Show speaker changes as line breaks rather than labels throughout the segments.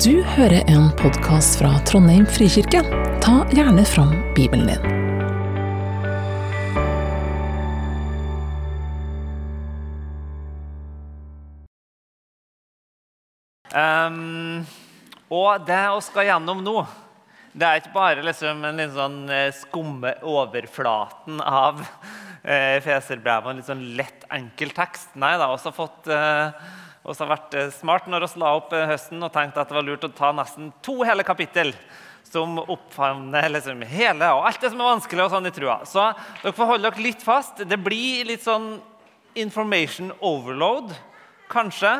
Du hører en podkast fra Trondheim frikirke. Ta gjerne fram Bibelen din.
Um, og det vi skal gjennom nå, det er ikke bare liksom en litt sånn eh, skumme overflaten av eh, Feserbrevet, en litt sånn lett, enkel tekst. Nei det har også fått eh, oss har vært eh, smart når vi la opp eh, høsten og tenkte at det var lurt å ta nesten to hele kapittel som oppfavner liksom hele og alt det som er vanskelig og sånn i trua. Så dere får holde dere litt fast. Det blir litt sånn information overload, kanskje.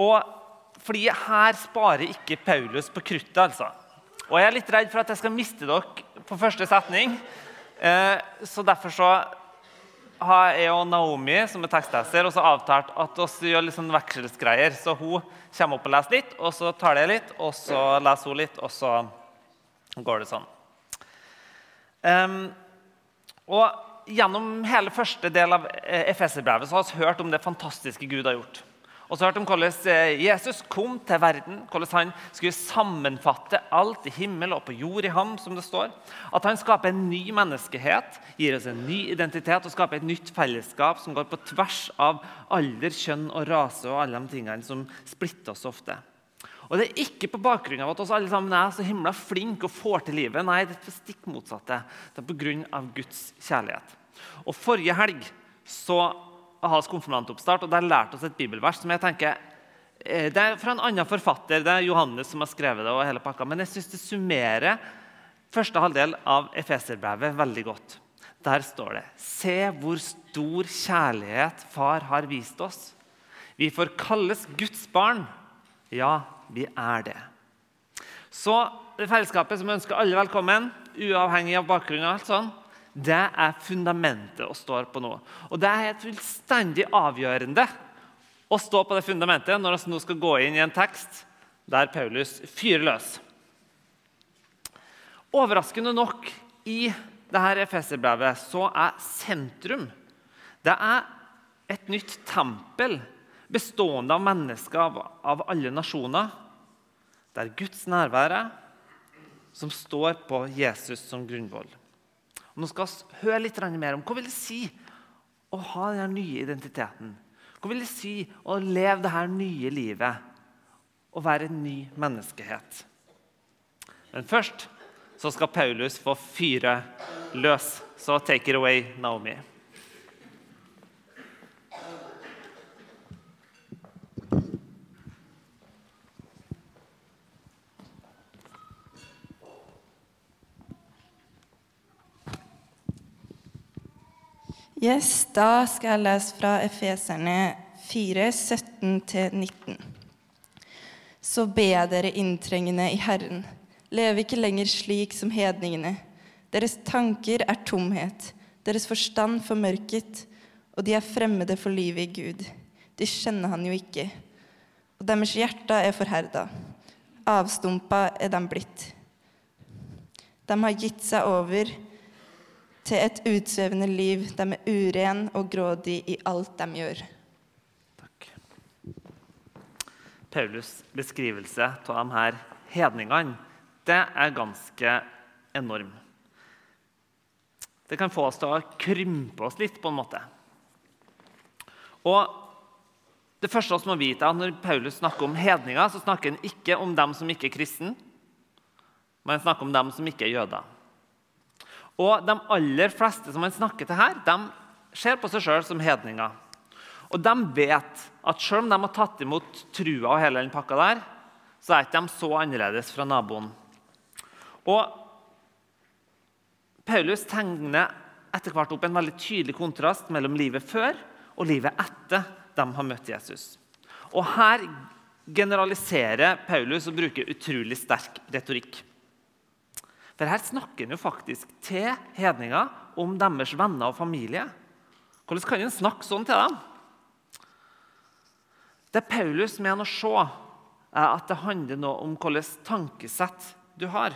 Og fordi her sparer ikke Paulus på kruttet, altså. Og jeg er litt redd for at jeg skal miste dere på første setning. Eh, så derfor så har jeg og Naomi som er tekstleser, også avtalt at vi gjør litt sånn vekselsgreier. Så hun kommer opp og leser litt, og så tar jeg litt, og så leser hun litt, og så går det sånn. Um, og Gjennom hele første del av Efeserbrevet har vi hørt om det fantastiske Gud har gjort. Og så hørte om hvordan eh, Jesus kom til verden, hvordan han skulle sammenfatte alt i himmel og på jord i ham. som det står. At han skaper en ny menneskehet, gir oss en ny identitet og skaper et nytt fellesskap som går på tvers av alder, kjønn og rase og alle de tingene som splitter oss ofte. Og Det er ikke på bakgrunn av at oss alle sammen er så himla flinke og får til livet. Nei, det er stikk motsatte. Det er pga. Guds kjærlighet. Og Forrige helg så Ahas konfirmantoppstart, og der lærte oss et bibelvers som jeg tenker eh, Det er fra en annen forfatter, det er Johannes som har skrevet det. og hele pakka, Men jeg syns det summerer første halvdel av Efeserbrevet veldig godt. Der står det Se hvor stor kjærlighet Far har vist oss. Vi får kalles Guds barn. Ja, vi er det. Så det fellesskapet som ønsker alle velkommen, uavhengig av bakgrunn, og alt sånt, det er fundamentet å stå på nå. Og det er helt fullstendig avgjørende å stå på det fundamentet når vi nå skal gå inn i en tekst der Paulus fyrer løs. Overraskende nok i dette Efeserbrevet så er sentrum det er et nytt tempel bestående av mennesker av, av alle nasjoner. Der Guds nærvær er, som står på Jesus som grunnvoll. Nå skal vi høre litt mer om hva vil det si å ha den nye identiteten. Hva vil det si å leve dette nye livet og være en ny menneskehet? Men først så skal Paulus få fyre løs. Så take it away, Naomi.
Yes, Da skal jeg lese fra Efeserne 4, 17-19. Så ber jeg dere inntrengende i Herren, leve ikke lenger slik som hedningene. Deres tanker er tomhet, deres forstand formørket, og de er fremmede for livet i Gud. De kjenner han jo ikke. Og deres hjerte er forherda. Avstumpa er de blitt. De har gitt seg over til et utsvevende liv. De er uren og grådig i alt de gjør.
Takk. Paulus' beskrivelse av de her hedningene det er ganske enorm. Det kan få oss til å krympe oss litt, på en måte. Og det første vi må vite er at Når Paulus snakker om hedninger, så snakker han ikke om dem som ikke er kristne, men snakker om dem som ikke er jøder. Og De aller fleste som han snakker til her, de ser på seg sjøl som hedninger. Og de vet at selv om de har tatt imot trua og hele den pakka der, så er ikke de så annerledes fra naboen. Og Paulus tegner etter hvert opp en veldig tydelig kontrast mellom livet før og livet etter de har møtt Jesus. Og Her generaliserer Paulus og bruker utrolig sterk retorikk. For her snakker han jo faktisk til hedninger om deres venner og familie. Hvordan kan han snakke sånn til dem? Det Paulus mener å se, er at det handler noe om hvilket tankesett du har.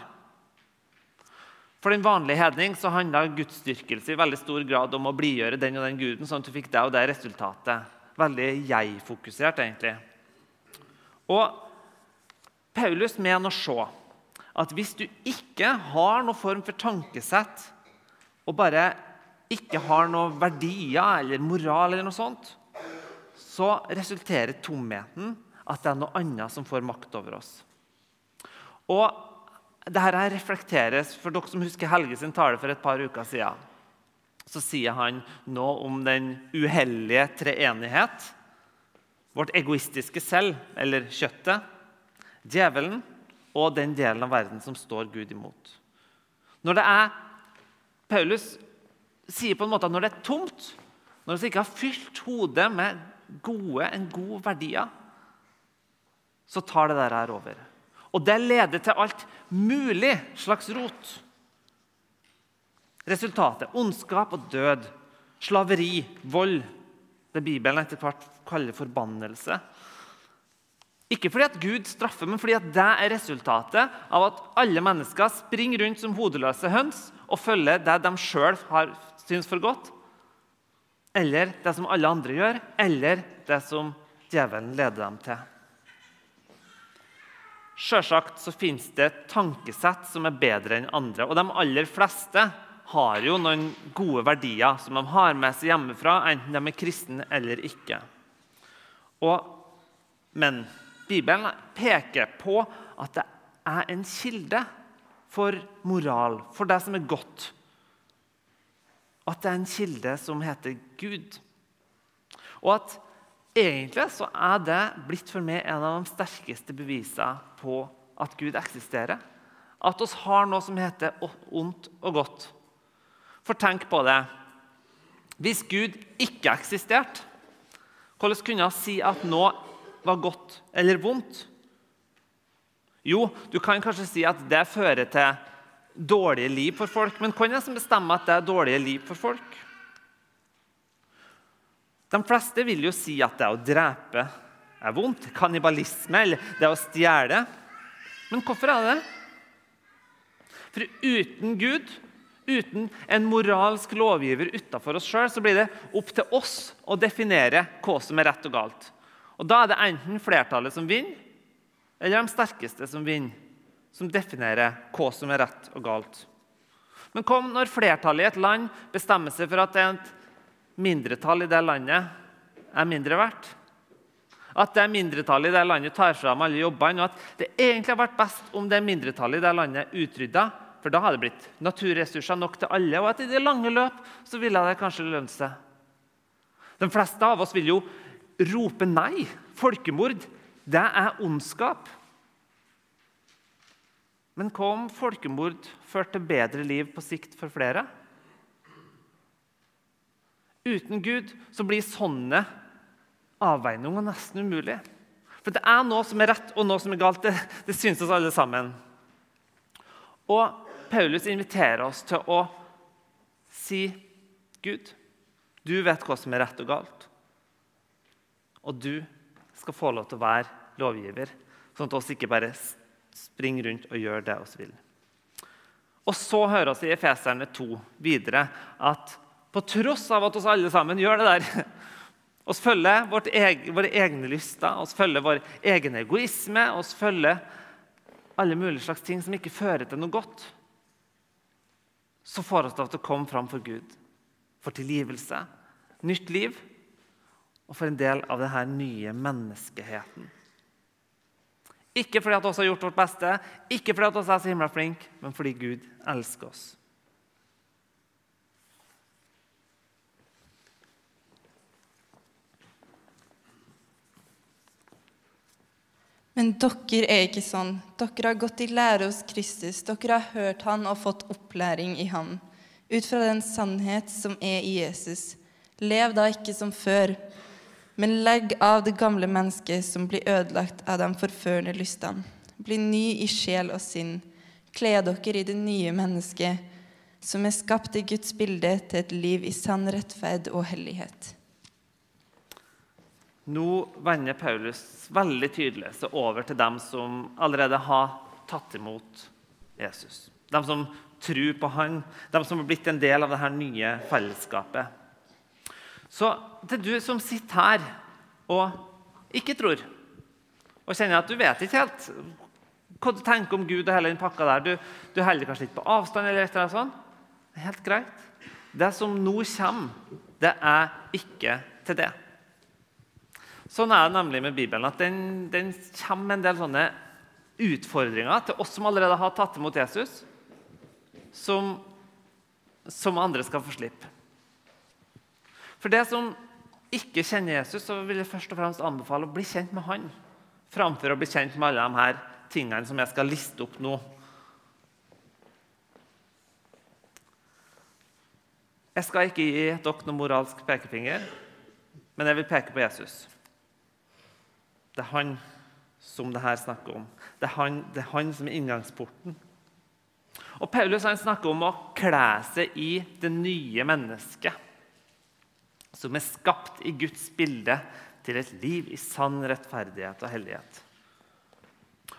For den vanlige hedning så handler gudsdyrkelse i veldig stor grad om å blidgjøre den og den guden, sånn at du fikk det og det resultatet. Veldig jeg-fokusert, egentlig. Og Paulus mener å se at hvis du ikke har noen form for tankesett, og bare ikke har noen verdier eller moral, eller noe sånt, så resulterer tomheten at det er noe annet som får makt over oss. Og dette reflekteres for dere som husker Helge sin tale for et par uker siden. Så sier han noe om den uheldige treenighet. Vårt egoistiske selv, eller kjøttet, djevelen og den delen av verden som står Gud imot. Når det er Paulus sier på en måte at når det er tomt, når vi ikke har fylt hodet med gode, en god verdier, så tar det der her over. Og det leder til alt mulig slags rot. Resultatet ondskap og død, slaveri, vold. Det Bibelen etter hvert kaller forbannelse. Ikke fordi at Gud straffer, men fordi at det er resultatet av at alle mennesker springer rundt som hodeløse høns og følger det de sjøl syns for godt, eller det som alle andre gjør, eller det som djevelen leder dem til. Sjølsagt så finnes det tankesett som er bedre enn andre. Og de aller fleste har jo noen gode verdier som de har med seg hjemmefra, enten de er kristne eller ikke. Og, men Bibelen peker på at det er en kilde for moral, for det som er godt. At det er en kilde som heter Gud. Og at Egentlig så er det blitt for meg en av de sterkeste bevisene på at Gud eksisterer. At oss har noe som heter ondt og godt. For tenk på det. Hvis Gud ikke eksisterte, hvordan kunne han si at noe var godt eller vondt? Jo, du kan kanskje si at det fører til dårlige liv for folk. Men hvem er det som bestemmer at det er dårlige liv for folk? De fleste vil jo si at det å drepe er vondt. Kannibalisme eller det å stjele. Men hvorfor er det det? For uten Gud, uten en moralsk lovgiver utafor oss sjøl, så blir det opp til oss å definere hva som er rett og galt. Og Da er det enten flertallet som vinner, eller de sterkeste som vinner, som definerer hva som er rett og galt. Men kom når flertallet i et land bestemmer seg for at et mindretall i det landet er mindre verdt. At det mindretallet i det landet tar fram alle jobbene, og at det egentlig har vært best om det mindretallet i det landet utrydda, for da hadde det blitt naturressurser nok til alle, og at i det lange løp så ville det kanskje lønne seg. De fleste av oss vil jo rope nei. Folkemord, det er ondskap. Men hva om folkemord førte til bedre liv på sikt for flere? Uten Gud så blir sånne avveininger nesten umulig. For det er noe som er rett, og noe som er galt. Det, det syns oss alle sammen. Og Paulus inviterer oss til å si Gud, du vet hva som er rett og galt. Og du skal få lov til å være lovgiver, sånn at oss ikke bare springer rundt og gjør det vi vil. Og så hører vi i Efeserne 2 videre at på tross av at oss alle sammen gjør det der. Oss følger egen, våre egne lyster, oss følger vår egen egoisme, oss følger alle mulige slags ting som ikke fører til noe godt. Så får oss lov til å komme fram for Gud, for tilgivelse, nytt liv og for en del av denne nye menneskeheten. Ikke fordi at vi har gjort vårt beste, ikke fordi at vi er så himla flinke, men fordi Gud elsker oss.
Men dere er ikke sånn. Dere har gått i lære hos Kristus. Dere har hørt han og fått opplæring i han. Ut fra den sannhet som er i Jesus. Lev da ikke som før, men legg av det gamle mennesket som blir ødelagt av de forførende lystene. Bli ny i sjel og sinn. Kle dere i det nye mennesket, som er skapt i Guds bilde til et liv i sann rettferd og hellighet.
Nå vender Paulus veldig tydelig seg over til dem som allerede har tatt imot Jesus. De som tror på han, de som har blitt en del av dette nye fellesskapet. Så til du som sitter her og ikke tror, og kjenner at du vet ikke helt hva du tenker om Gud og hele den pakka der. Du, du holder kanskje litt på avstand. eller et eller annet sånt. Det er helt greit. Det som nå kommer, det er ikke til det. Sånn er det nemlig med Bibelen. at Den, den kommer med en del sånne utfordringer til oss som allerede har tatt imot Jesus, som, som andre skal få slippe. For det som ikke kjenner Jesus, så vil jeg først og fremst anbefale å bli kjent med han framfor å bli kjent med alle de her tingene som jeg skal liste opp nå. Jeg skal ikke gi dere noen moralsk pekefinger, men jeg vil peke på Jesus. Det er han som det her snakker om. Det er han, det er han som er inngangsporten. Og Paulus snakker om å kle seg i det nye mennesket, som er skapt i Guds bilde til et liv i sann rettferdighet og hellighet.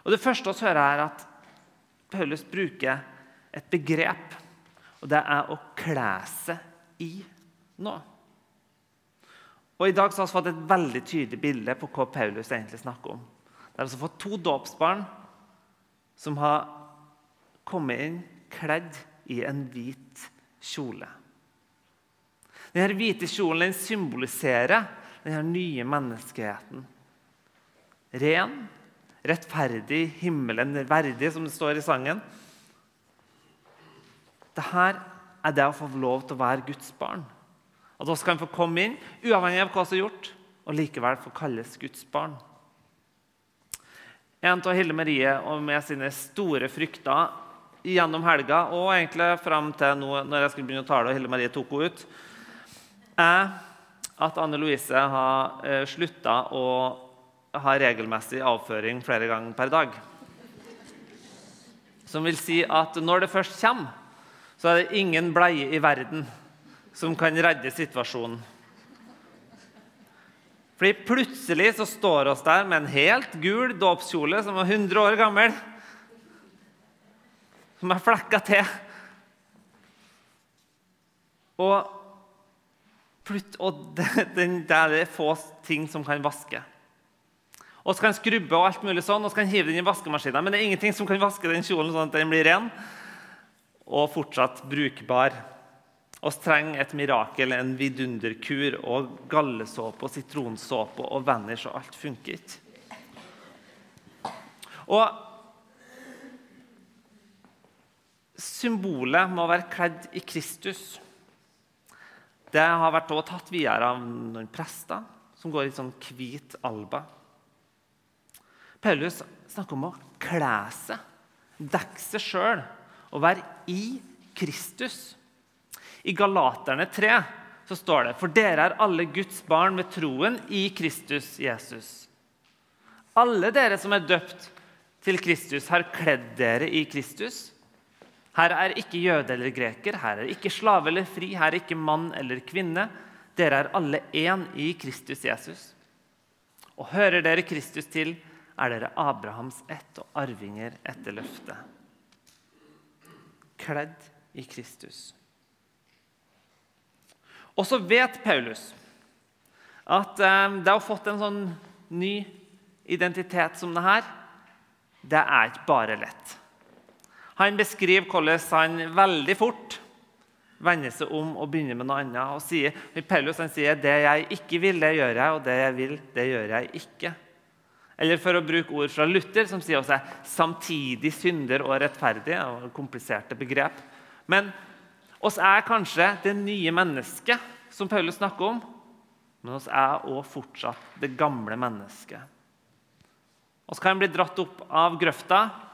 Og Det første vi hører, er at Paulus bruker et begrep, og det er å kle seg i noe. Og I dag så har vi fått et veldig tydelig bilde på hva Paulus egentlig snakker om. Det er altså fått to dåpsbarn som har kommet inn kledd i en hvit kjole. Denne hvite kjolen den symboliserer denne nye menneskeheten. Ren, rettferdig, himmelen verdig, som det står i sangen. Dette er det å få lov til å være Guds barn. At vi kan få komme inn, uavhengig av hva som er gjort, og likevel få kalles Guds barn. En av Hille Marie og med sine store frykter gjennom helga og egentlig fram til nå når jeg skulle begynne å tale og Hille Marie tok henne ut, er at Anne Louise har eh, slutta å ha regelmessig avføring flere ganger per dag. Som vil si at når det først kommer, så er det ingen bleie i verden som kan redde situasjonen. Fordi plutselig så står oss der med en helt gul dåpskjole som er 100 år gammel. Som er flekka til. Og, og det, det, er få ting som kan vaske. Og så kan skrubbe og alt mulig sånn, og så kan hive den i vaskemaskinen. Men det er ingenting som kan vaske den kjolen sånn at den blir ren og fortsatt brukbar. Vi trenger et mirakel, en vidunderkur og gallesåpe og sitronsåpe og Vanish, og alt funker ikke. Og Symbolet må være kledd i Kristus. Det har vært tatt videre av noen prester som går i sånn hvit alba. Paulus snakker om å kle seg, dekke seg sjøl og være i Kristus. I Galaterne 3 så står det For dere er alle Guds barn med troen i Kristus Jesus. Alle dere som er døpt til Kristus, har kledd dere i Kristus. Her er ikke jøde eller greker, her er ikke slave eller fri, her er ikke mann eller kvinne. Dere er alle én i Kristus Jesus. Og hører dere Kristus til, er dere Abrahams ett og arvinger etter løftet. Kledd i Kristus. Og så vet Paulus at eh, det å ha fått en sånn ny identitet som det her, det er ikke bare lett. Han beskriver hvordan han veldig fort vender seg om og begynner med noe annet. og sier, Paulus han sier det jeg ikke vil, det gjør jeg, og det jeg vil, det gjør jeg ikke. Eller for å bruke ord fra Luther, som sier også 'samtidig synder og rettferdig'. og kompliserte begrep. Men oss er kanskje det nye mennesket som Paulus snakker om, men oss er òg fortsatt det gamle mennesket. Vi kan bli dratt opp av grøfta,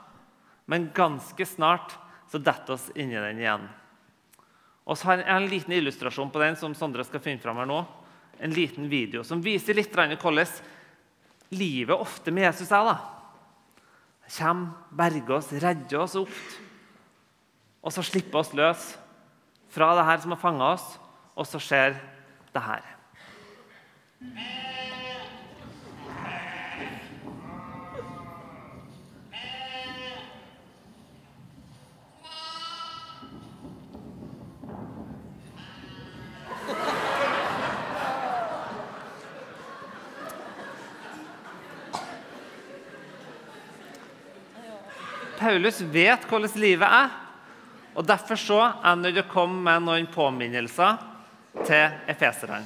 men ganske snart så detter oss inni den igjen. Og så har jeg en liten illustrasjon på den som Sondre skal finne fram her nå. En liten video som viser litt hvordan livet ofte med Jesus er. da. Kommer, berger oss, redder oss opp, og så slipper oss løs fra det her som har fanga oss, og så skjer det her. Paulus vet hvordan livet er. Og Derfor så er han nødt å komme med noen påminnelser til efeserne.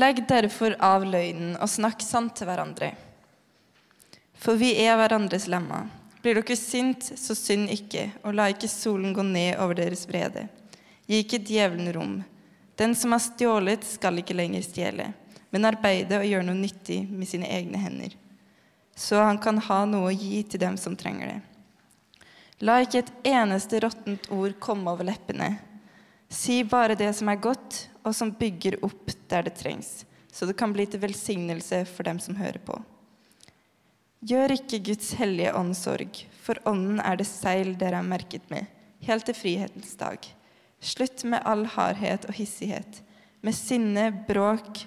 Legg derfor av løgnen og snakk sant til hverandre. For vi er hverandres lemmer. Blir dere sint, så synd ikke, og la ikke solen gå ned over deres vrede. Gi ikke djevelen rom. Den som har stjålet, skal ikke lenger stjele, men arbeide og gjøre noe nyttig med sine egne hender, så han kan ha noe å gi til dem som trenger det. La ikke et eneste råttent ord komme over leppene. Si bare det som er godt, og som bygger opp der det trengs, så det kan bli til velsignelse for dem som hører på. Gjør ikke Guds hellige ånd sorg, for ånden er det seil dere er merket med, helt til frihetens dag. Slutt med all hardhet og hissighet, med sinne, bråk,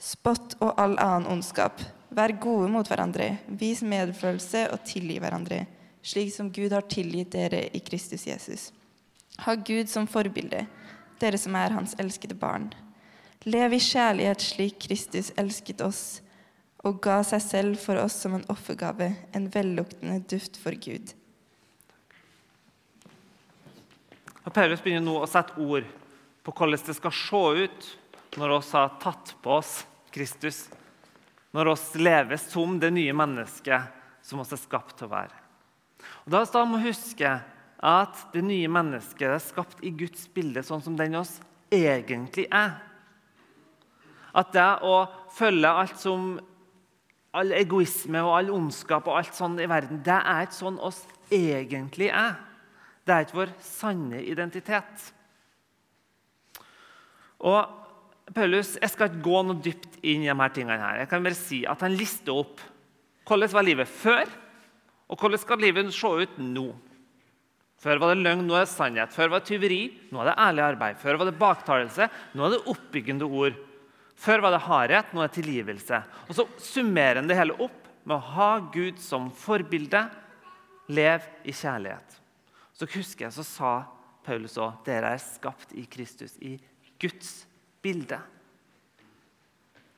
spott og all annen ondskap. Vær gode mot hverandre, vis medfølelse og tilgi hverandre, slik som Gud har tilgitt dere i Kristus Jesus. Ha Gud som forbilde, dere som er hans elskede barn. Lev i kjærlighet slik Kristus elsket oss og ga seg selv for oss som en offergave, en velluktende duft for Gud.
Og Paulus begynner nå å sette ord på hvordan det skal se ut når oss har tatt på oss Kristus, når oss lever som det nye mennesket som oss er skapt til å være. Og Da må vi huske at det nye mennesket er skapt i Guds bilde, sånn som den oss egentlig er. At det å følge alt som all egoisme og all ondskap og alt sånn i verden, det er ikke sånn oss egentlig er. Det er ikke vår sanne identitet. Og Paulus, Jeg skal ikke gå noe dypt inn i de her tingene. her. Jeg kan bare si at Han lister opp hvordan var livet før, og hvordan skal livet se ut nå. Før var det løgn, nå er det sannhet. Før var det tyveri, nå er det ærlig arbeid. Før var det baktalelse, nå er det oppbyggende ord. Før var det hardhet, nå er det tilgivelse. Og Så summerer han det hele opp med å ha Gud som forbilde. Lev i kjærlighet. Så husker jeg så sa Paulus òg dere er skapt i Kristus, i Guds bilde.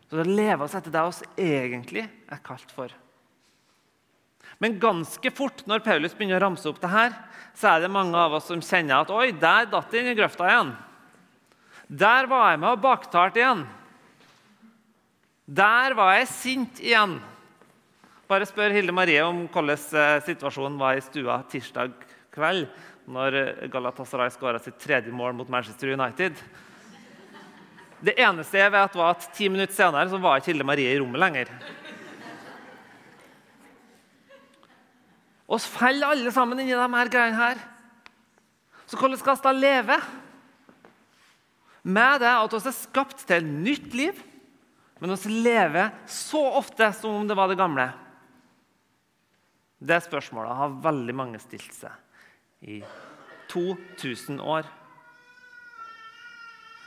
Så det å leve oss etter det oss egentlig er kalt for. Men ganske fort når Paulus begynner å ramse opp det her, så er det mange av oss som kjenner at oi, der datt det inn i grøfta igjen. Der var jeg med og baktalte igjen. Der var jeg sint igjen. Bare spør Hilde Marie om hvordan eh, situasjonen var i stua tirsdag kveld når Galatasaray skåra sitt tredje mål mot Manchester United. Det eneste jeg vet, var at ti minutter senere så var ikke Hilde Marie i rommet lenger. Oss faller alle sammen inni de her greiene her. Så hvordan skal vi da leve? Med det at vi er skapt til et nytt liv, men vi lever så ofte som om det var det gamle. Det spørsmålet har veldig mange stilt seg i 2000 år.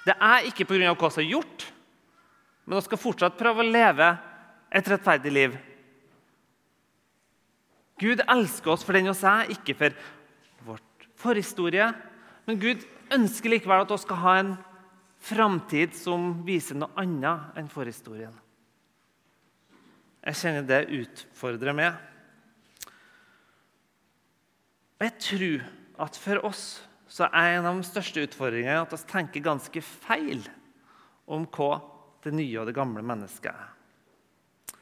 Det er ikke pga. hva som er gjort, men vi skal fortsatt prøve å leve et rettferdig liv. Gud elsker oss for den vi er, ikke for vårt forhistorie. Men Gud ønsker likevel at vi skal ha en framtid som viser noe annet enn forhistorien. Jeg kjenner det utfordrer meg. Og jeg tror at for oss så er en av de største utfordringene at vi tenker ganske feil om hva det nye og det gamle mennesket er.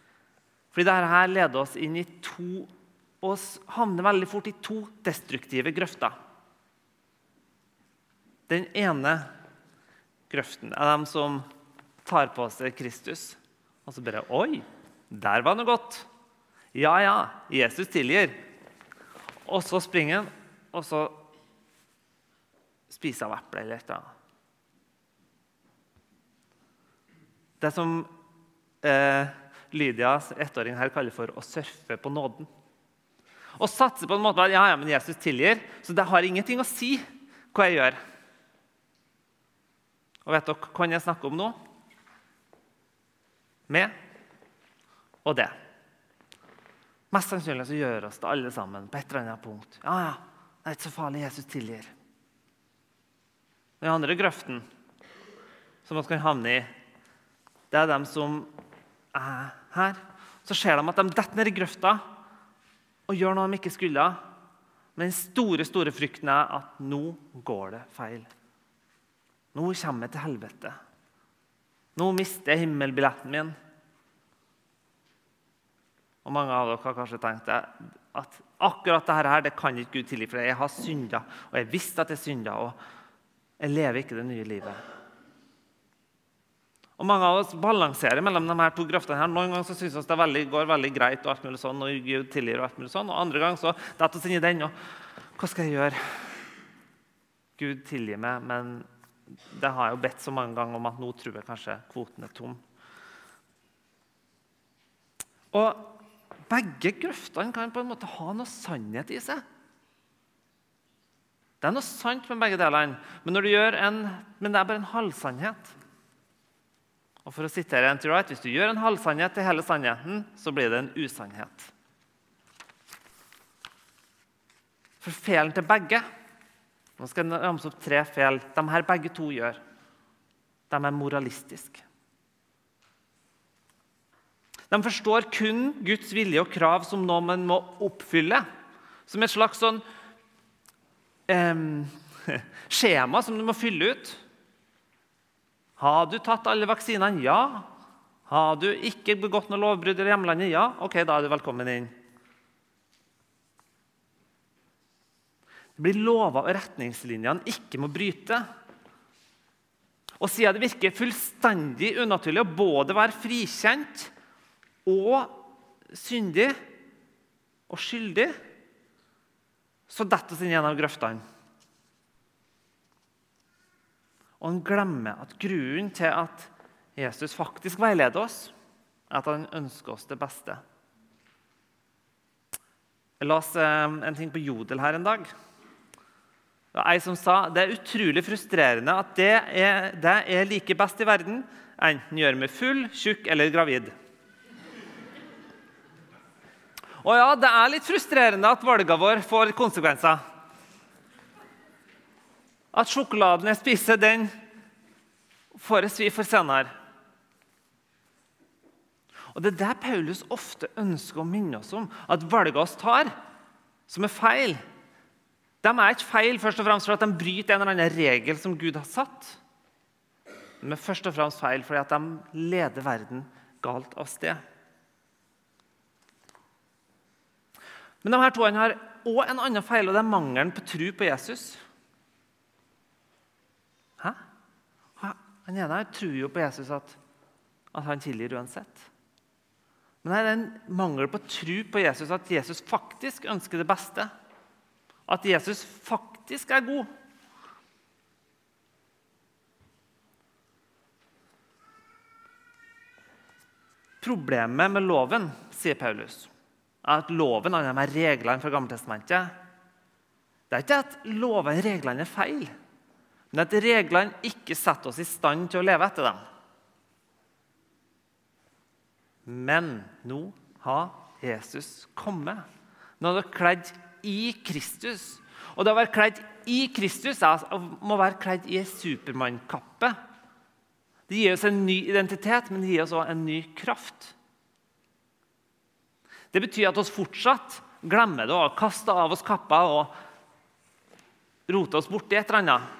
Fordi dette her leder oss inn i to og havner veldig fort i to destruktive grøfter. Den ene grøften er dem som tar på seg Kristus, og så bare Oi, der var noe godt. Ja, ja, Jesus tilgir. Og så springer han, og så spiser av eple eller et eller annet. Det som eh, Lydias ettåring her kaller for å surfe på nåden Å satse på en måte at ja, ja, men Jesus tilgir, så det har ingenting å si hva jeg gjør. Og vet dere hva jeg snakker om nå? Med og det. Mest sannsynlig så gjør oss det alle sammen på et eller annet punkt. Ja, ja, det er ikke så farlig. Jesus tilgir. Den andre grøften som man kan havne i, det er dem som er her. Så ser de at de detter ned i grøfta og gjør noe de ikke skulle. Men den store store frykten er at nå går det feil. Nå kommer jeg til helvete. Nå mister jeg himmelbilletten min. Og Mange av dere har kanskje tenkt at akkurat dette her, det kan ikke Gud tilgi, for jeg har synda, og jeg visste at jeg synda, og jeg lever ikke det nye livet. Og Mange av oss balanserer mellom de her to grøftene. her. Noen ganger så synes vi det veldig, går veldig greit, og alt mulig sånn, og Gud tilgir, og alt mulig sånn, og andre ganger så detter vi inn i den. og Hva skal jeg gjøre? Gud tilgir meg, men det har jeg jo bedt så mange ganger om at nå tror jeg kanskje kvoten er tom. Og begge grøftene kan på en måte ha noe sannhet i seg. Det er noe sant med begge delene, men, en, men det er bare en halvsannhet. Og for å sitere en Wright, Hvis du gjør en halvsannhet til hele sannheten, så blir det en usannhet. For feilen til begge Nå skal jeg ramse opp tre feil. De her begge to gjør. De er moralistiske. De forstår kun Guds vilje og krav som noe man må oppfylle. Som et slags sånn eh, skjema som du må fylle ut. Har du tatt alle vaksinene? Ja. Har du ikke begått noe lovbrudd i hjemlandet? Ja. Ok, da er du velkommen inn. Det blir lover og retningslinjene ikke må bryte. Og siden det virker fullstendig unaturlig å både være frikjent og syndig og skyldig, så detter vi inn av grøftene. Og han glemmer at grunnen til at Jesus faktisk veileder oss, er at han ønsker oss det beste. Jeg leste eh, en ting på Jodel her en dag. Det var ei som sa det er utrolig frustrerende at det det er like best i verden, enten gjør meg full, tjukk eller gravid. Og ja, det er litt frustrerende at valgene våre får konsekvenser. At sjokoladen jeg spiser, den får jeg svi for senere. Og Det er det Paulus ofte ønsker å minne oss om. At valgene oss tar, som er feil, de er ikke feil først og fremst fordi de bryter en eller annen regel som Gud har satt. De er først og fremst feil fordi at de leder verden galt av sted. Men de her to har òg en annen feil, og det er mangelen på tro på Jesus. Hæ? Han ene her tror jo på Jesus at, at han tilgir uansett. Men det er en mangel på tro på Jesus, at Jesus faktisk ønsker det beste. At Jesus faktisk er god. Problemet med loven, sier Paulus, at loven og reglene fra Gammeltestamentet. Det er ikke at lovene reglene er feil men at reglene ikke setter oss i stand til å leve etter dem. Men nå har Jesus kommet. Nå er det kledd i Kristus. Og det å være kledd i Kristus må være kledd i ei supermannkappe. Det gir oss en ny identitet, men det gir oss òg en ny kraft. Det betyr at oss fortsatt glemmer det og kaster av oss kappa og roter oss borti et eller annet.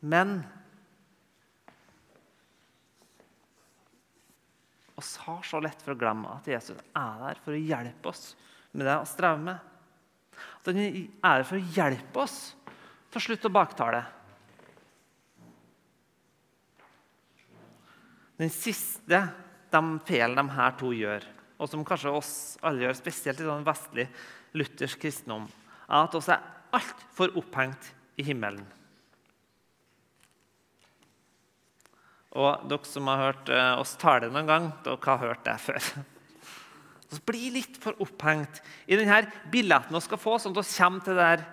Men oss har så lett for å glemme at Jesus er der for å hjelpe oss med det å strever med. At han er der for å hjelpe oss til å slutte å baktale. Den siste de feilene de her to gjør, og som kanskje oss alle gjør, spesielt i sånn vestlig luthersk kristendom, er at oss er altfor opphengt i himmelen. Og dere som har hørt eh, oss tale noen gang, dere har hørt det før. Så bli litt for opphengt i denne billetten vi skal få, sånn at vi kommer til det der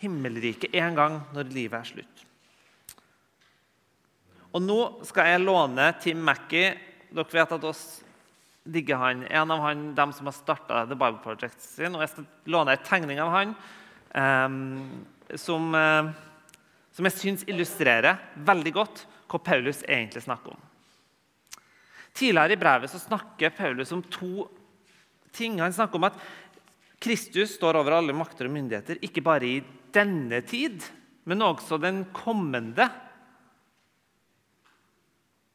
himmelriket en gang når livet er slutt. Og nå skal jeg låne Tim Mackey. Dere vet at oss digger han. En av han, dem som har starta The Bible Project sin. Og jeg skal låne en tegning av han um, som uh, som jeg syns illustrerer veldig godt hva Paulus egentlig snakker om. Tidligere i brevet så snakker Paulus om to ting. Han snakker om at Kristus står over alle makter og myndigheter, ikke bare i denne tid, men også den kommende.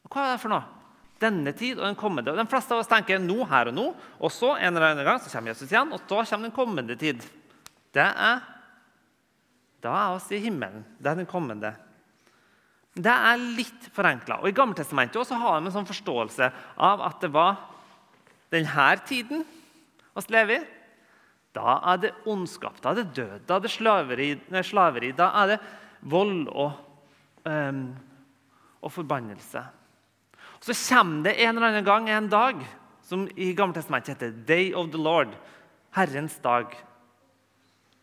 Hva er det for noe? Denne tid og den kommende. Og de fleste av oss tenker nå, her og nå, og så en eller annen gang så kommer Jesus igjen, og så kommer den kommende tid. Det er Da er oss i himmelen. Det er den kommende. Det er litt forenkla. I Gammeltestamentet også har de en sånn forståelse av at det var denne tiden oss lever i. Da er det ondskap, da er det død, da er det slaveri, nei, slaveri da er det vold og, um, og forbannelse. Så kommer det en eller annen gang en dag som i Gammeltestamentet heter 'Day of the Lord', Herrens dag.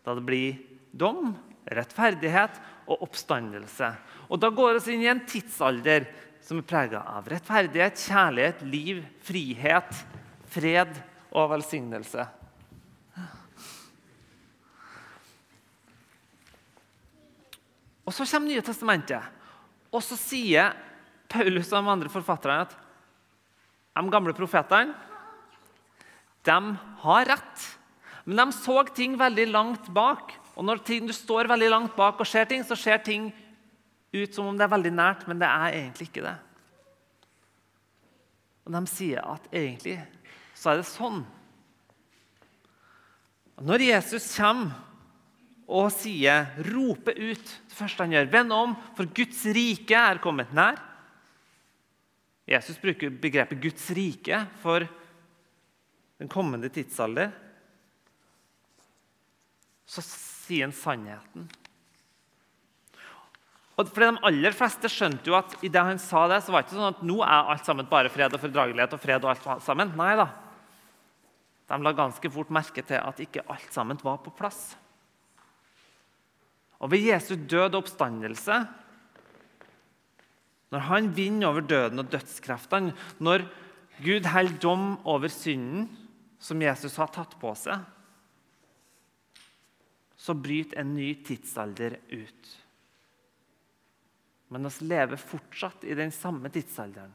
Da det blir dom, rettferdighet og oppstandelse. Og Da går vi inn i en tidsalder som er prega av rettferdighet, kjærlighet, liv, frihet, fred og velsignelse. Og Så kommer Nye testamentet, og så sier Paulus og de andre forfatterne at de gamle profetene de har rett. Men de så ting veldig langt bak. Og når ting, du står veldig langt bak og ser ting, så ser ting ut som om det er veldig nært, men det er egentlig ikke det. Og de sier at egentlig så er det sånn. Når Jesus kommer og sier, roper ut det første han gjør, 'Vend om, for Guds rike er kommet nær'. Jesus bruker begrepet 'Guds rike' for den kommende tidsalder. Så sier han sannheten. Og for De aller fleste skjønte jo at i det han sa det, så var det ikke sånn at nå er alt sammen bare fred og fordragelighet og fred og alt sammen. Nei da. De la ganske fort merke til at ikke alt sammen var på plass. Og ved Jesu død og oppstandelse, når han vinner over døden og dødskreftene, når Gud holder dom over synden som Jesus har tatt på seg, så bryter en ny tidsalder ut. Men vi lever fortsatt i den samme tidsalderen.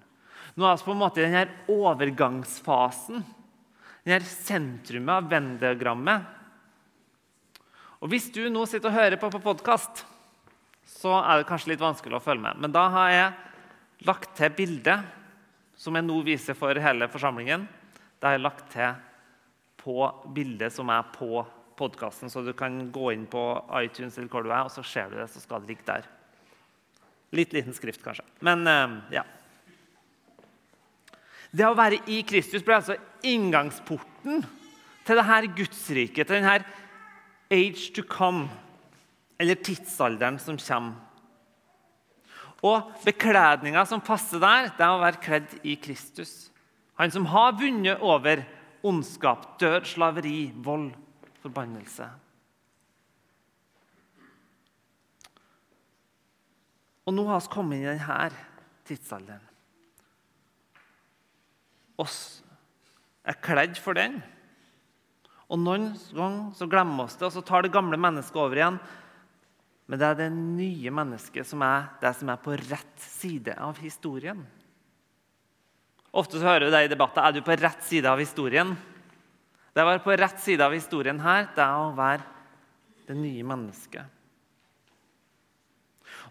Nå er vi på en måte i denne overgangsfasen, denne sentrumet av vendegrammet og Hvis du nå sitter og hører på på podkast, så er det kanskje litt vanskelig å følge med. Men da har jeg lagt til bildet som jeg nå viser for hele forsamlingen. Det har jeg lagt til på bildet som er på podkasten, så du kan gå inn på iTunes eller hvor du er, og så ser du det, så skal det ligge der. Litt liten skrift, kanskje. Men eh, ja. Det å være i Kristus ble altså inngangsporten til dette Gudsriket, til denne age to come, eller tidsalderen som kommer. Og bekledninga som passer der, det er å være kledd i Kristus. Han som har vunnet over ondskap, død, slaveri, vold, forbannelse. Og nå har vi kommet inn i denne tidsalderen. Oss er kledd for den. Og Noen ganger så glemmer vi det, og så tar det gamle mennesket over igjen. Men det er det nye mennesket som er det som er på rett side av historien. Ofte så hører du det i debatter er du på rett side av historien. Det å være på rett side av historien her, det er å være det nye mennesket.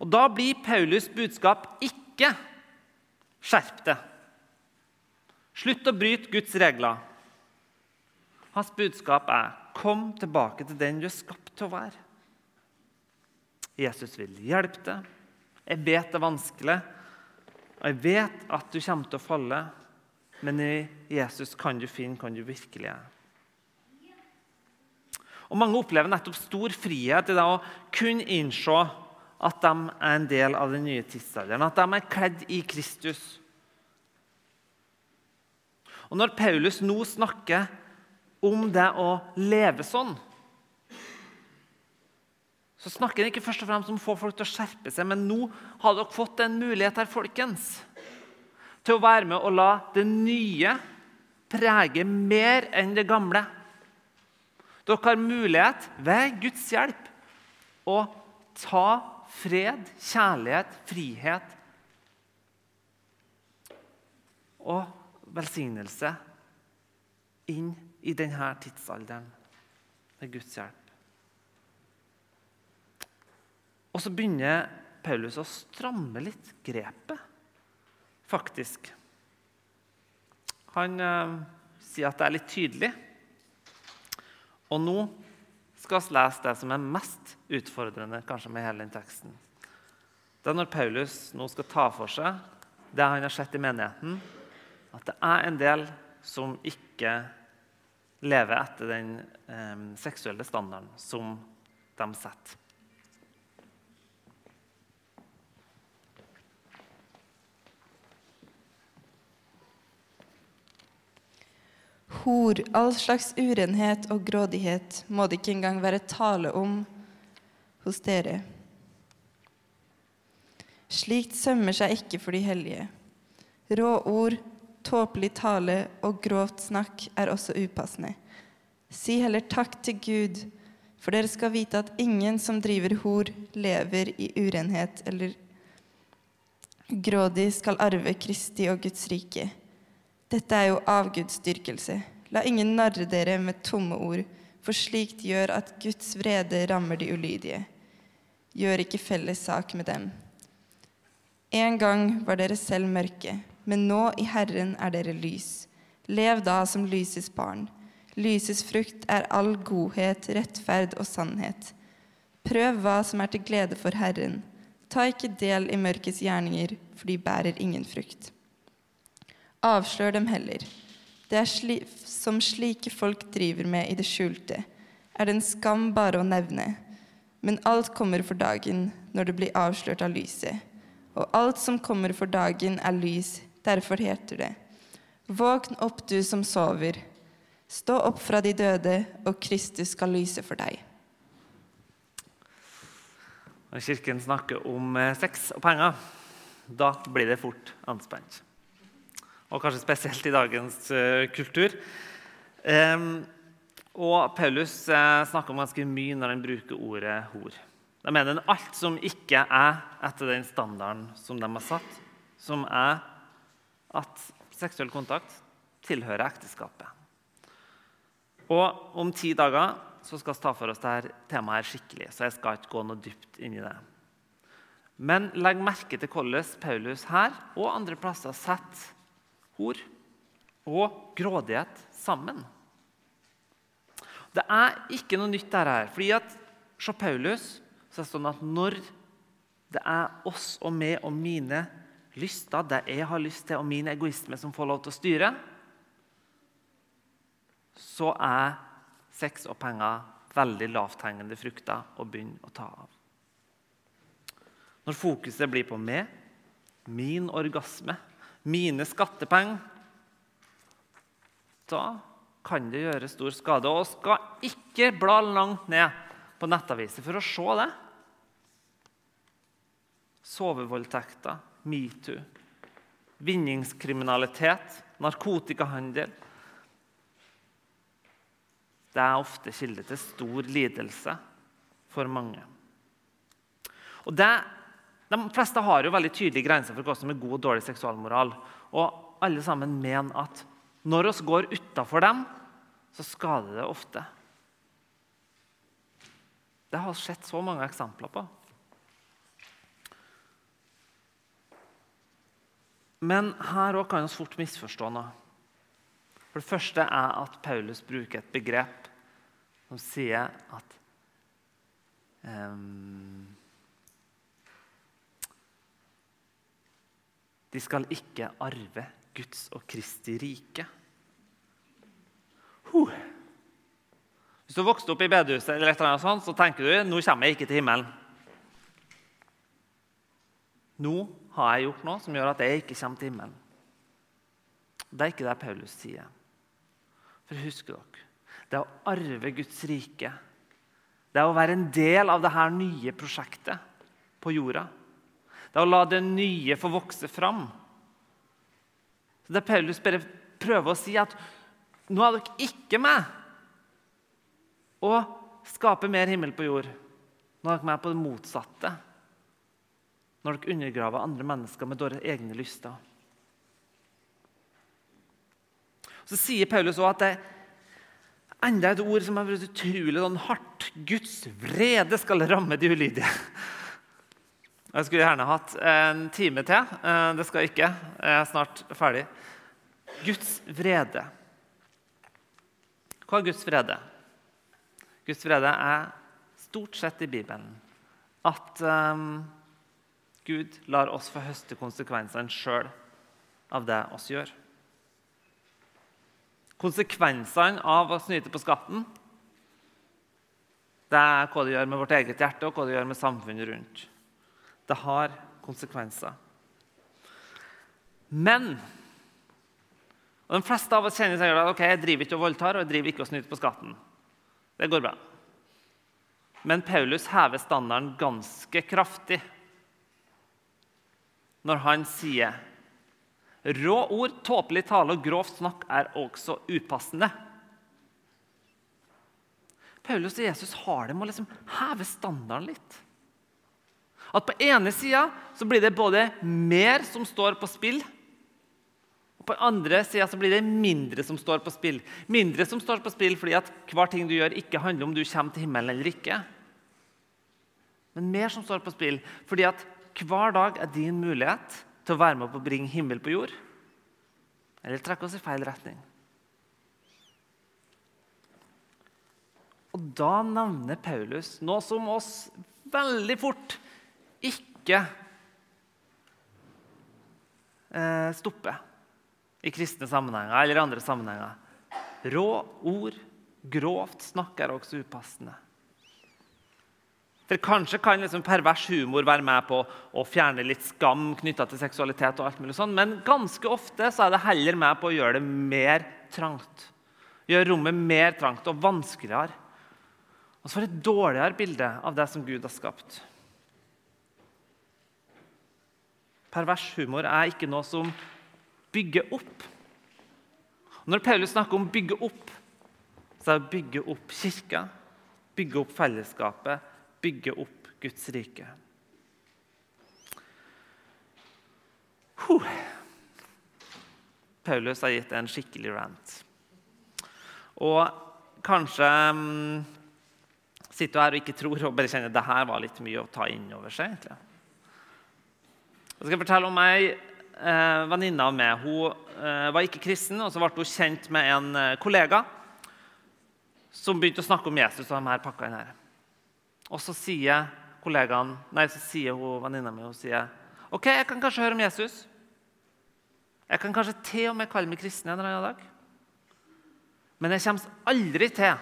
Og Da blir Paulus' budskap ikke 'skjerp deg'. Slutt å bryte Guds regler. Hans budskap er 'Kom tilbake til den du er skapt til å være'. Jesus vil hjelpe deg. Jeg vet det er vanskelig, og jeg vet at du kommer til å falle. Men i Jesus kan du finne kan du virkelig er. Og Mange opplever nettopp stor frihet i det å kunne innse at de er en del av den nye tidsalderen, at de er kledd i Kristus. Og Når Paulus nå snakker om det å leve sånn, så snakker han ikke først og fremst om å få folk til å skjerpe seg, men nå har dere fått en mulighet her, folkens, til å være med og la det nye prege mer enn det gamle. Dere har mulighet, ved Guds hjelp, å ta fred, kjærlighet, frihet og velsignelse inn i denne tidsalderen med Guds hjelp. Og så begynner Paulus å stramme litt grepet, faktisk. Han eh, sier at det er litt tydelig. Og nå skal vi lese det som er mest utfordrende kanskje med hele den teksten. Det er når Paulus nå skal ta for seg det han har sett i menigheten, at det er en del som ikke lever etter den eh, seksuelle standarden som de setter.
Hor, all slags urenhet og grådighet må det ikke engang være tale om hos dere. Slikt sømmer seg ikke for de hellige. Rå ord, tåpelig tale og grovt snakk er også upassende. Si heller takk til Gud, for dere skal vite at ingen som driver hor, lever i urenhet eller grådig skal arve Kristi og Guds rike. Dette er jo avgudsdyrkelse. La ingen narre dere med tomme ord, for slikt gjør at Guds vrede rammer de ulydige. Gjør ikke felles sak med dem. En gang var dere selv mørke, men nå i Herren er dere lys. Lev da som lysets barn. Lysets frukt er all godhet, rettferd og sannhet. Prøv hva som er til glede for Herren. Ta ikke del i mørkets gjerninger, for de bærer ingen frukt. Avslør dem heller. Det er sli som slike folk driver med i det skjulte, er det en skam bare å nevne. Men alt kommer for dagen når det blir avslørt av lyset. Og alt som kommer for dagen, er lys. Derfor heter det:" Våkn opp, du som sover. Stå opp fra de døde, og Kristus skal lyse for deg.
Når Kirken snakker om eh, sex og penger, da blir det fort anspent og kanskje spesielt i dagens uh, kultur. Og Paulus uh, snakker om ganske mye når han bruker ordet hor. Da mener alt som ikke er etter den standarden som de har satt, som er at seksuell kontakt tilhører ekteskapet. Og om ti dager så skal vi ta for oss dette temaet skikkelig, så jeg skal ikke gå noe dypt inn i det. Men legg merke til hvordan Paulus her og andre plasser setter hor og grådighet sammen. Det er ikke noe nytt der her. fordi at Se Paulus så er det sånn at når det er oss og meg og mine lyster, det jeg har lyst til, og min egoisme som får lov til å styre, så er sex og penger veldig lavthengende frukter å begynne å ta av. Når fokuset blir på meg, min orgasme, mine skattepenger, da kan det gjøre stor skade. Og skal ikke bla langt ned på nettaviser for å se det. Sovevoldtekter, metoo, vinningskriminalitet, narkotikahandel. Det er ofte kilde til stor lidelse for mange. Og det de fleste har jo veldig tydelige grenser for hva som er god og dårlig seksualmoral. Og alle sammen mener at når vi går utafor dem, så skader det ofte. Det har sett så mange eksempler på. Men her òg kan vi fort misforstå noe. For Det første er at Paulus bruker et begrep som sier at um, De skal ikke arve Guds og Kristi rike. Huh. Hvis du vokste opp i bedehuset, eller et annet sånt, så tenker du nå kommer jeg ikke til himmelen. Nå har jeg gjort noe som gjør at jeg ikke kommer til himmelen. Det er ikke det Paulus sier. For husk dere, det å arve Guds rike, det er å være en del av dette nye prosjektet på jorda. Det er å la det nye få vokse fram. Så det er Paulus bare prøver å si at nå er dere ikke med å skape mer himmel på jord. Nå er dere med på det motsatte. når dere undergraver andre mennesker med deres egne lyster. Så sier Paulus også at det er enda et ord som har vært utrolig sånn hardt. Guds vrede skal ramme de ulydige. Jeg skulle gjerne hatt en time til. Eh, det skal jeg ikke. Jeg er snart ferdig. Guds vrede. Hva er Guds vrede? Guds vrede er stort sett i Bibelen at um, Gud lar oss få høste konsekvensene sjøl av det oss gjør. Konsekvensene av å snyte på skatten det er hva det gjør med vårt eget hjerte og hva det gjør med samfunnet rundt. Det har konsekvenser. Men og De fleste av oss kjenner seg at ok, jeg driver ikke og voldtar og jeg driver ikke og snyter på skatten. Det går bra. Men Paulus hever standarden ganske kraftig når han sier rå ord, tåpelig tale og grovt snakk er også upassende. Paulus og Jesus har det med å liksom heve standarden litt. At på ene sida blir det både mer som står på spill, og på andre sida blir det mindre som står på spill. Mindre som står på spill fordi at hver ting du gjør, ikke handler om du kommer til himmelen eller ikke. Men mer som står på spill fordi at hver dag er din mulighet til å være med på å bringe himmel på jord. Eller trekke oss i feil retning. Og da nevner Paulus noe som oss veldig fort ikke stoppe stopper i kristne sammenhenger eller andre sammenhenger. Rå ord, grovt snakk er også upassende. For Kanskje kan liksom pervers humor være med på å fjerne litt skam knytta til seksualitet, og alt mulig sånn, men ganske ofte så er det heller med på å gjøre det mer trangt. Gjøre rommet mer trangt og vanskeligere. Og så får et dårligere bilde av det som Gud har skapt. Pervers humor er ikke noe som bygger opp. Når Paulus snakker om bygge opp, så er det å bygge opp kirka, bygge opp fellesskapet, bygge opp Guds rike. Huh. Paulus har gitt en skikkelig rant. Og kanskje um, sitter du her og ikke tror og bare kjenner at dette var litt mye å ta inn over seg. egentlig. Jeg skal fortelle om ei eh, venninne av meg hun eh, var ikke kristen, og så ble hun kjent med en eh, kollega som begynte å snakke om Jesus og de her pakkene her. Og så sier kollegaen, nei, så sier hun venninna mi hun sier, OK, jeg kan kanskje høre om Jesus. Jeg kan kanskje til og med kalle meg kristen en eller annen dag. Men jeg kommer aldri til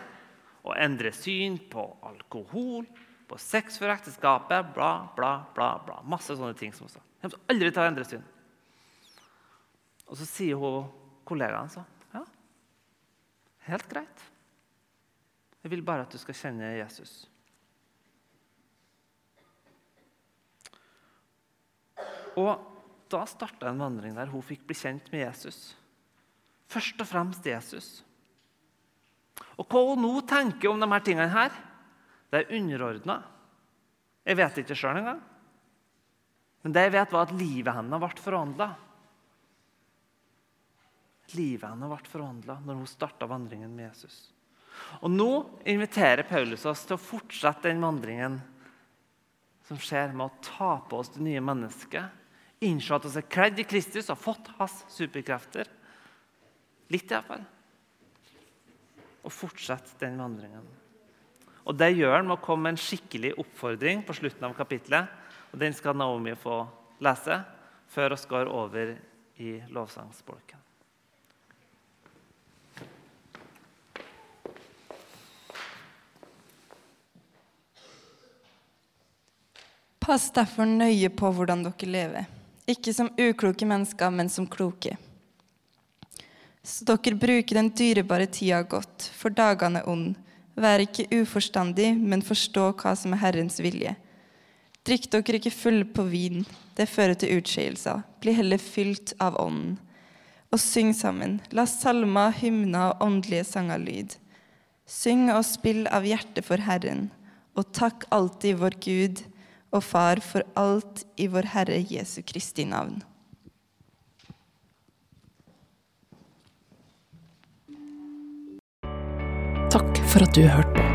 å endre syn på alkohol, på sex før ekteskapet, bla, bla, bla. bla. Masse sånne ting. som hun sa. Jeg kommer aldri å endre syn. Og så sier hun kollegaen så, ja, helt greit. Jeg vil bare at du skal kjenne Jesus. Og da starta en vandring der hun fikk bli kjent med Jesus. Først og fremst Jesus. Og hva hun nå tenker om de her tingene, her, det er underordna. Jeg vet ikke sjøl engang. Men det jeg vet, var at livet hennes ble forvandla. Livet hennes ble forvandla når hun starta vandringen med Jesus. Og Nå inviterer Paulus oss til å fortsette den vandringen som skjer med å ta på oss det nye mennesket. Innse at vi er kledd i Kristus og har fått hans superkrefter. Litt, iallfall. Og fortsette den vandringen. Og Det gjør han med å komme med en skikkelig oppfordring på slutten av kapitlet. Og Den skal Naomi få lese før vi går over i lovsangsbolken.
Pass derfor nøye på hvordan dere lever, ikke som ukloke mennesker, men som kloke. Så dere bruker den dyrebare tida godt, for dagene er onde. Vær ikke uforstandig, men forstå hva som er Herrens vilje. Drikk dere ikke fulle på vin, det fører til utskeielser. Bli heller fylt av Ånden. Og syng sammen. La salmer, hymner og åndelige sanger lyd. Syng og spill av hjertet for Herren, og takk alltid vår Gud og Far for alt i vår Herre Jesu Kristi navn.
Takk for at du hørte på.